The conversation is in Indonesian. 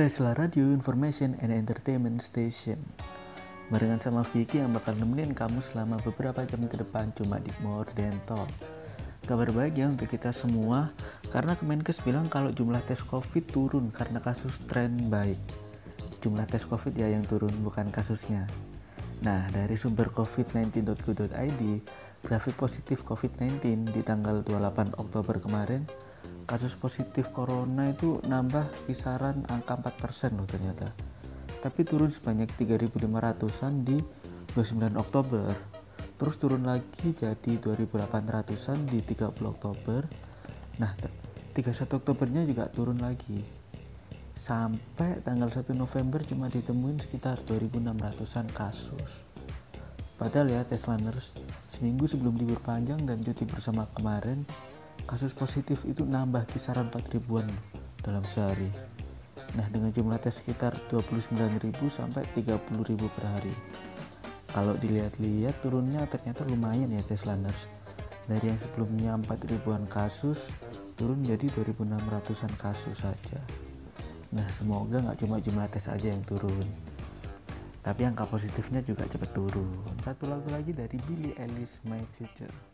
Tesla Radio Information and Entertainment Station. Barengan sama Vicky yang bakal nemenin kamu selama beberapa jam ke depan cuma di More Than Talk. Kabar ya untuk kita semua karena Kemenkes bilang kalau jumlah tes COVID turun karena kasus tren baik. Jumlah tes COVID ya yang turun bukan kasusnya. Nah dari sumber covid19.go.id grafik positif COVID-19 di tanggal 28 Oktober kemarin kasus positif corona itu nambah kisaran angka 4% loh ternyata. Tapi turun sebanyak 3.500an di 29 Oktober. Terus turun lagi jadi 2.800an di 30 Oktober. Nah 31 Oktobernya juga turun lagi. Sampai tanggal 1 November cuma ditemuin sekitar 2.600an kasus. Padahal ya Teslaners seminggu sebelum libur panjang dan cuti bersama kemarin kasus positif itu nambah kisaran 4 ribuan dalam sehari Nah dengan jumlah tes sekitar 29.000 sampai 30.000 per hari. Kalau dilihat-lihat turunnya ternyata lumayan ya tes landers. Dari yang sebelumnya 4 ribuan kasus turun jadi 2.600an kasus saja. Nah semoga nggak cuma jumlah tes aja yang turun. Tapi angka positifnya juga cepat turun. Satu lagu lagi dari Billie Eilish My Future.